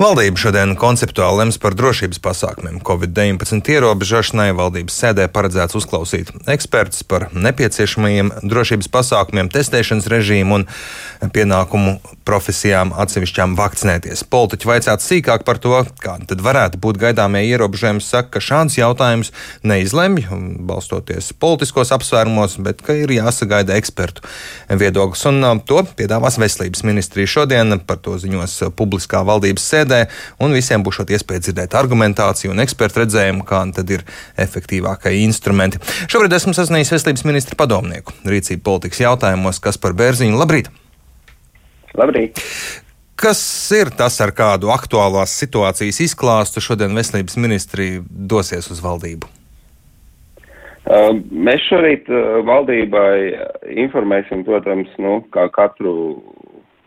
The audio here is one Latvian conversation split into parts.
Valdība šodien konceptuāli lems par drošības pasākumiem. Covid-19 ierobežošanai valdības sēdē paredzēts uzklausīt ekspertus par nepieciešamajiem drošības pasākumiem, testēšanas režīmu un pienākumu profesijām atsevišķām vakcinēties. Politiķi vaicāt sīkāk par to, kādi tad varētu būt gaidāmie ierobežojumi, saka, ka šāds jautājums neizlemj, balstoties politiskos apsvērumos, bet ka ir jāsagaida ekspertu viedoklis. Un uh, to piedāvās veselības ministrija šodien, par to ziņos publiskā valdības sēdē sēdē, un visiem būs iespēja dzirdēt argumentāciju un ekspertu redzējumu, kādi tad ir efektīvākie instrumenti. Šobrīd esmu sasniedzis veselības ministra padomnieku rīcību politikas jautājumos, kas par bērziņu. Labrīt! Labrīt! Kas ir tas, ar kādu aktuālās situācijas izklāstu šodien veselības ministrija dosies uz valdību? Mēs šorīt valdībai informēsim, protams, nu, kā katru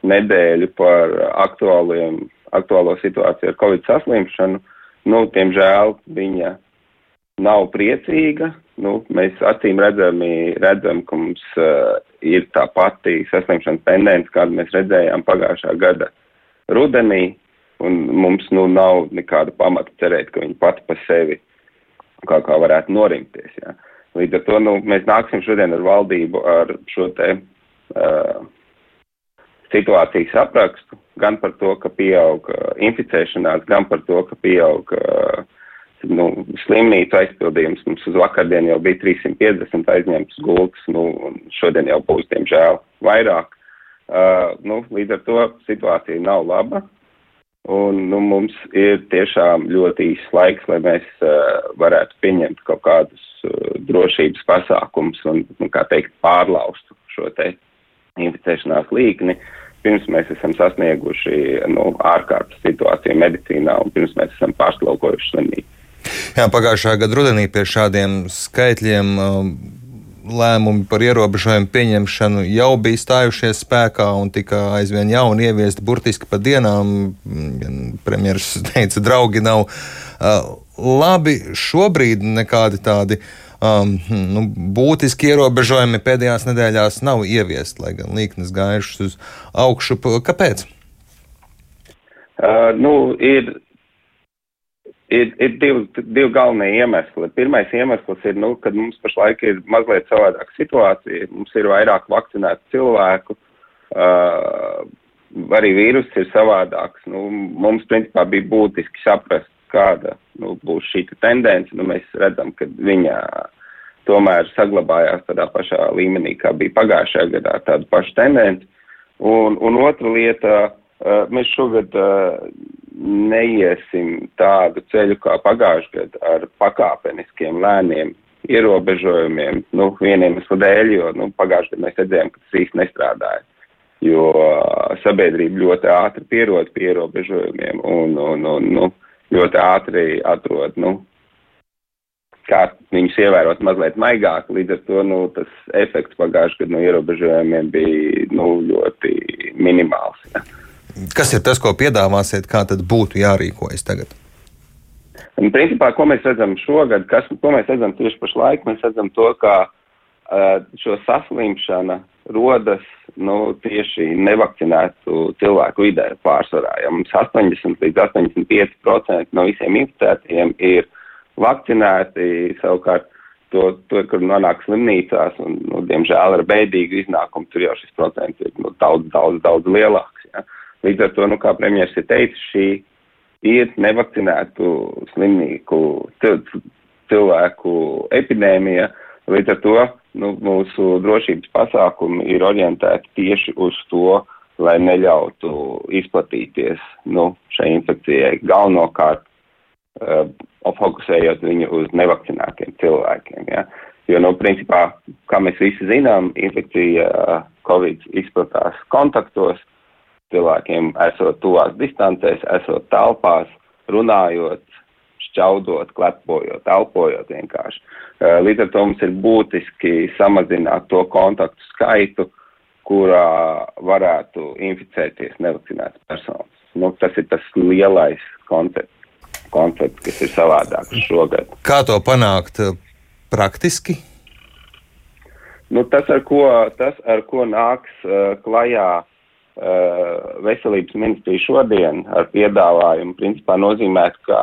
nedēļu par aktuāliem aktuālo situāciju ar Covid saslimšanu. Nu, diemžēl viņa nav priecīga. Nu, mēs acīm redzami, redzam, ka mums uh, ir tā pati saslimšanas tendence, kādu mēs redzējām pagājušā gada rudenī, un mums nu nav nekāda pamata cerēt, ka viņa pati pa sevi kā, kā varētu norimties. Jā. Līdz ar to nu, mēs nāksim šodien ar valdību ar šo te uh, situācijas aprakstu, gan par to, ka pieaug uh, inficēšanās, gan par to, ka pieaug uh, nu, slimnīcu aizpildījums. Mums uz vakardien jau bija 350 aizņemtas gultas, nu, un šodien jau būs, diemžēl, vairāk. Uh, nu, līdz ar to situācija nav laba. Un, nu, mums ir tiešām ļoti īsts laiks, lai mēs uh, varētu pieņemt kaut kādus uh, drošības pasākums un, nu, kā teikt, pārlaustu šo te inficēšanās līkni. Uh, pirms mēs esam sasnieguši nu, ārkārtas situāciju medicīnā un pirms mēs esam pārslaukojuši slimību. Jā, pagājušā gada rudenī pie šādiem skaitļiem um, lēmumi par ierobežojumu pieņemšanu jau bija stājušies spēkā un tika aizvien jauni ieviesti burtiski pa dienām. Premjerministrs teica, draugi nav uh, labi. Šobrīd nekādi tādi uh, um, nu, būtiski ierobežojumi pēdējās nedēļās nav ieviest, lai gan līknes gājušas uz augšu. Kāpēc? Uh, nu, ir, ir, ir divi, divi galvenie iemesli. Pirmais iemesls ir, nu, ka mums pašlaik ir mazliet savādāka situācija. Mums ir vairāk vakcinētu cilvēku. Uh, arī vīrus ir savādāks. Nu, mums, principā, bija būtiski saprast, kāda nu, būs šī tendence. Nu, mēs redzam, ka viņa tomēr saglabājās tādā pašā līmenī, kā bija pagājušajā gadā, tāda paša tendence. Un, un otra lieta, mēs šogad neiesim tādu ceļu kā pagājušajā gadā ar pakāpeniskiem lēniem ierobežojumiem, nu, vieniem eslu dēļ, jo, nu, pagājušajā gadā mēs redzējām, ka tas īsti nestrādāja jo sabiedrība ļoti ātri pierod pie ierobežojumiem un, un, un nu, ļoti ātri atrod nu, kā viņus ievērot mazliet maigāk. Līdz ar to nu, tas efekts pagājušajā gadā no ierobežojumiem bija nu, ļoti minimāls. Ja. Kas ir tas, ko piedāvāsiet, kā tad būtu jārīkojas tagad? Un, principā, ko mēs redzam šogad, kas, ko mēs redzam tieši pašlaik, mēs redzam to, ka uh, šo saslimšana rodas nu, tieši nevakcinētu cilvēku vidē pārsvarā. Ja mums 80 līdz 85% no visiem inficētiem ir vakcinēti, savukārt to, to kur nonāk slimnīcās un, nu, diemžēl ar bēdīgu iznākumu, tur jau šis procents ir nu, daudz, daudz, daudz lielāks. Ja. Līdz ar to, nu, kā premjeras ir teicis, šī ir nevakcinētu slimnieku cilvēku epidēmija. Līdz ar to nu, mūsu drošības pasākumi ir orientēti tieši uz to, lai neļautu izplatīties nu, šai infekcijai galvenokārt uh, fokusējot viņu uz nevakcinētiem cilvēkiem. Ja? Jo, nu, principā, kā mēs visi zinām, infekcija uh, Covid izplatās kontaktos, cilvēkiem esot tuvās distancēs, esot telpās, runājot, šķaudot, klepojot, elpojot vienkārši. Uh, līdz ar to mums ir būtiski samazināt to kontaktu skaitu, kurā varētu inficēties nevakcinētas personas. Nu, tas ir tas lielais koncepts koncepts, kas ir savādāks šogad. Kā to panākt eh, praktiski? Nu, tas, ar ko, tas, ar ko nāks uh, klajā uh, veselības ministrija šodien ar piedāvājumu principā nozīmētu, ka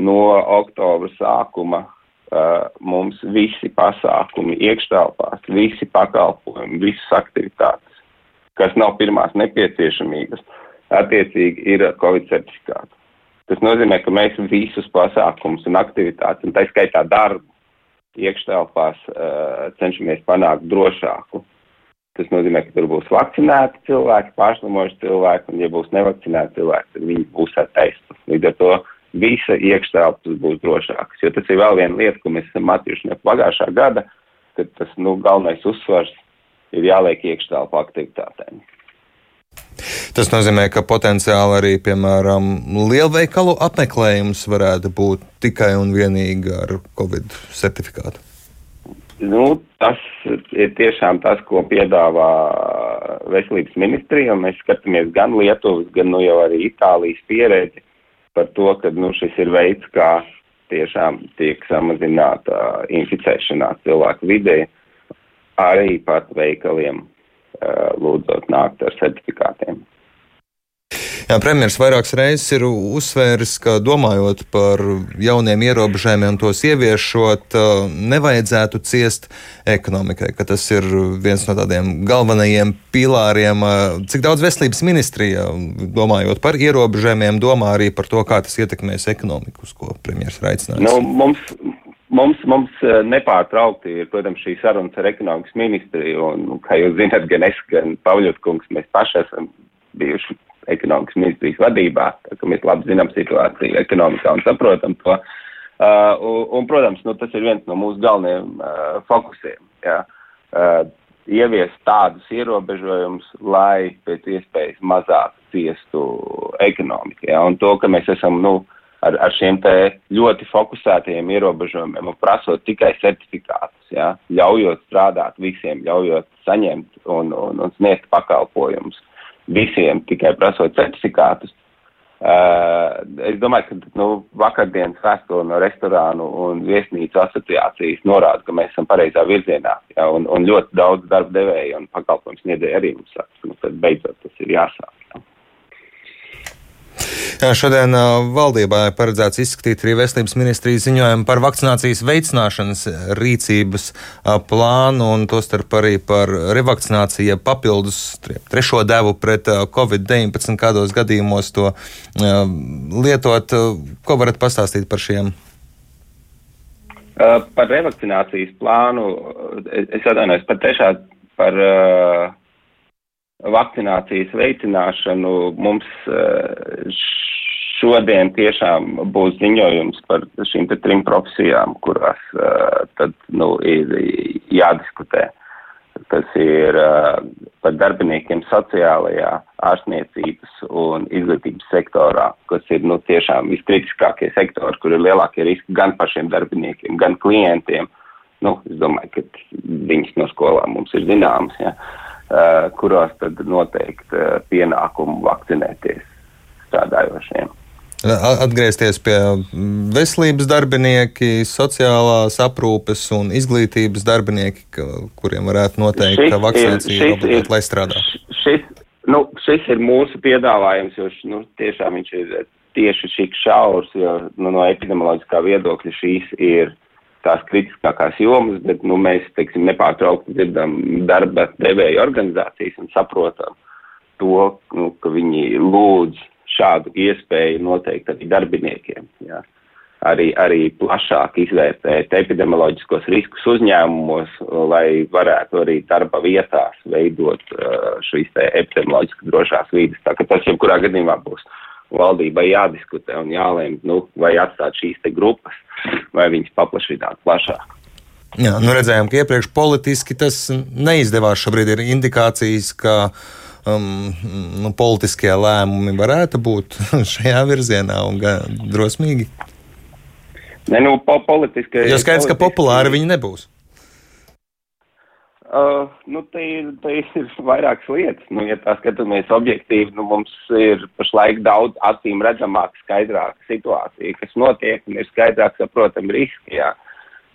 no oktobra sākuma uh, mums visi pasākumi iekštelpās, visi pakalpojumi, visas aktivitātes, kas nav pirmās nepieciešamības, attiecīgi ir Covid certifikāti. Tas nozīmē, ka mēs visus pasākumus un aktivitātes, un tā skaitā darbu, iekštelpās uh, cenšamies panākt drošāku. Tas nozīmē, ka tur būs vakcinēti cilvēki, pārslimojuši cilvēki, un ja būs nevakcinēti cilvēki, tad viņi būs ar testu. Līdz ar to visa iekštelpas būs drošākas. Jo tas ir vēl viena lieta, ko mēs esam mācījuši no pagājušā gada, ka tas nu, galvenais uzsvars ir jāliek iekštelpa aktivitātēm. Tas nozīmē, ka potenciāli arī, piemēram, lielveikalu apmeklējums varētu būt tikai un vienīgi ar Covid certifikātu. Nu, tas ir tiešām tas, ko piedāvā veselības ministrija. Mēs skatāmies gan Lietuvas, gan nu jau arī Itālijas pieredzi par to, ka nu, šis ir veids, kā tiešām tiek samazināta inficēšanās cilvēku vidē, arī pat veikaliem lūdzot nākt ar certifikātiem. Jā, premjeras vairākas reizes ir uzsvēris, ka domājot par jauniem ierobežojumiem, tos ieviešot, nevajadzētu ciest ekonomikai, ka tas ir viens no tādiem galvenajiem pilāriem. Cik daudz veselības ministrija, domājot par ierobežojumiem, domā arī par to, kā tas ietekmēs ekonomiku, uz ko premjeras ir aicinājis? Nu, mums, Mums, mums nepārtraukti ir, protams, šī sarunas ar ekonomikas ministriju, un, kā jūs zināt, gan es, gan Pauļotkungs, mēs paši esam bijuši ekonomikas ministrijas vadībā, tā ka mēs labi zinām situāciju ekonomikā un saprotam to. Uh, un, un, protams, nu, tas ir viens no mūsu galvenajiem uh, fokusiem. Jā. Uh, ieviest tādus ierobežojumus, lai pēc iespējas mazāk ciestu ekonomika. Ja? Un to, ka mēs esam nu, ar, ar šiem ļoti fokusētajiem ierobežojumiem un prasot tikai certifikātus, ja? ļaujot strādāt visiem, ļaujot saņemt un, un, un sniegt pakalpojumus visiem tikai prasot certifikātus. Uh, es domāju, ka nu, vakardienas vēstule no restorānu un viesnīcu asociācijas norāda, ka mēs esam pareizā virzienā, ja, un, un ļoti daudz darba devēja un pakalpojums sniedzēja arī mums saka, nu, tad beidzot tas ir jāsāk. Šodien valdībā ir paredzēts izskatīt arī veselības ministrijas ziņojumu par vakcinācijas veicināšanas rīcības plānu, un tostarp arī par revakcināciju papildus trešo devu pret Covid-19, kādos gadījumos to lietot. Ko varat pastāstīt par šiem? Par revakcinācijas plānu es atvainojos par trešā, par uh, vakcinācijas veicināšanu mums šodien tiešām būs ziņojums par šīm trim profesijām, kurās uh, tad, nu, ir jādiskutē. Tas ir uh, par darbiniekiem sociālajā, ārstniecības un izglītības sektorā, kas ir nu, tiešām viskritiskākie sektori, kur ir lielākie riski gan pašiem darbiniekiem, gan klientiem. Nu, es domāju, ka viņas no skolām mums ir zināmas, ja, uh, kurās tad noteikti uh, pienākumu vakcinēties strādājošiem. Atgriezties pie veselības darbinieki, sociālās aprūpes un izglītības darbinieki, kuriem varētu noteikt, šis ka vakcinācija ir obligāti, lai strādā. Šis, nu, šis ir mūsu piedāvājums, jo nu, tiešām viņš ir tieši šik šaurs, jo nu, no epidemioloģiskā viedokļa šīs ir tās kritiskākās jomas, bet nu, mēs, teiksim, nepārtraukti dzirdam darba devēju organizācijas un saprotam to, nu, ka viņi lūdz šādu iespēju noteikti arī darbiniekiem. Jā. Arī, arī plašāk izvērtēt epidemioloģiskos riskus uzņēmumos, lai varētu arī darba vietās veidot uh, šīs epidemioloģiski drošās vīdes. Tā ka tas jebkurā gadījumā būs valdībai jādiskutē un jālēm, nu, vai atstāt šīs te grupas, vai viņas paplašināt plašāk. Jā, nu redzējām, ka iepriekš politiski tas neizdevās. Šobrīd ir indikācijas, ka um, nu, politiskie lēmumi varētu būt šajā virzienā un drosmīgi? Ne, nu, po politiskie. Jo skaidrs, ka populāri viņi nebūs. Uh, nu, te ir, te ir vairākas lietas. Nu, ja tā skatāmies objektīvi, nu, mums ir pašlaik daudz acīm redzamāka, skaidrāka situācija, kas notiek, un ir skaidrāk saprotami riski. Jā.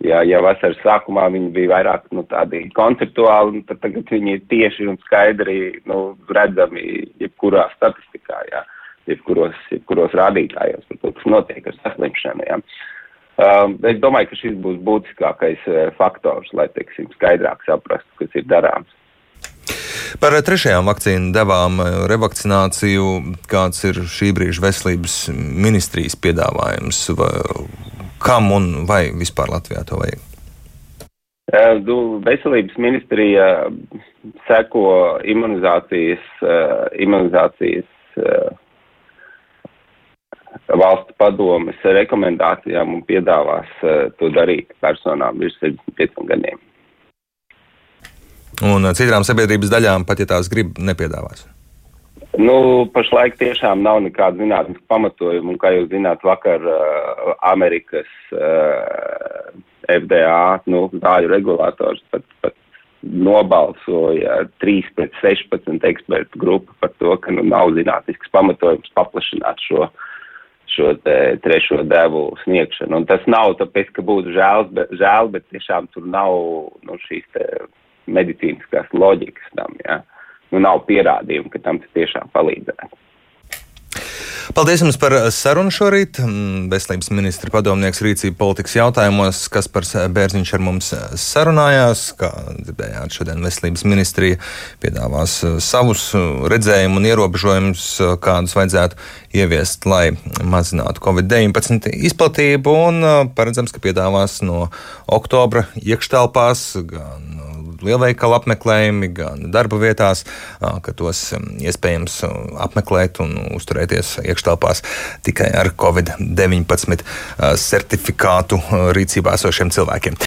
Ja, ja vasaras sākumā viņi bija vairāk nu, tādi konceptuāli, tad tagad viņi ir tieši un skaidri nu, redzami jebkurā statistikā, ja, jebkuros, jebkuros rādītājos par to, kas notiek ar saslimšanu. Um, es domāju, ka šis būs būtiskākais uh, faktors, lai, teiksim, skaidrāk saprastu, kas ir darāms. Par trešajām vakcīnu devām uh, revakcināciju, kāds ir šī brīža veselības ministrijas piedāvājums, vai, kam un vai vispār Latvijā to vajag? Veselības ministrija seko imunizācijas, imunizācijas valstu padomes rekomendācijām un piedāvās to darīt personām virs 75 gadiem. Un citām sabiedrības daļām, pat ja tās grib, nepiedāvās. Nu, pašlaik tiešām nav nekāda zinātniska pamatojuma, un kā jūs zināt, vakar uh, Amerikas uh, FDA, nu, zāļu regulators pat, pat nobalsoja 3 pret 16 ekspertu grupu par to, ka nu, nav zinātnisks pamatojums paplašināt šo, šo trešo devu sniegšanu. Un tas nav tāpēc, ka būtu žēl, bet, žēl, bet tiešām tur nav nu, šīs medicīniskās loģikas tam. Ja nu, nav pierādījumu, ka tam tas tiešām palīdzētu. Paldies jums par sarunu šorīt. Mm, veselības ministra padomnieks rīcība politikas jautājumos, kas par bērziņš ar mums sarunājās. Kā dzirdējāt, šodien veselības ministrija piedāvās savus redzējumus un ierobežojumus, kādus vajadzētu ieviest, lai mazinātu Covid-19 izplatību. Un paredzams, ka piedāvās no oktobra iekštelpās gan lielveikalu apmeklējumi, gan darba vietās, ka tos iespējams apmeklēt un uzturēties iekštelpās tikai ar Covid-19 certifikātu rīcībā esošiem cilvēkiem.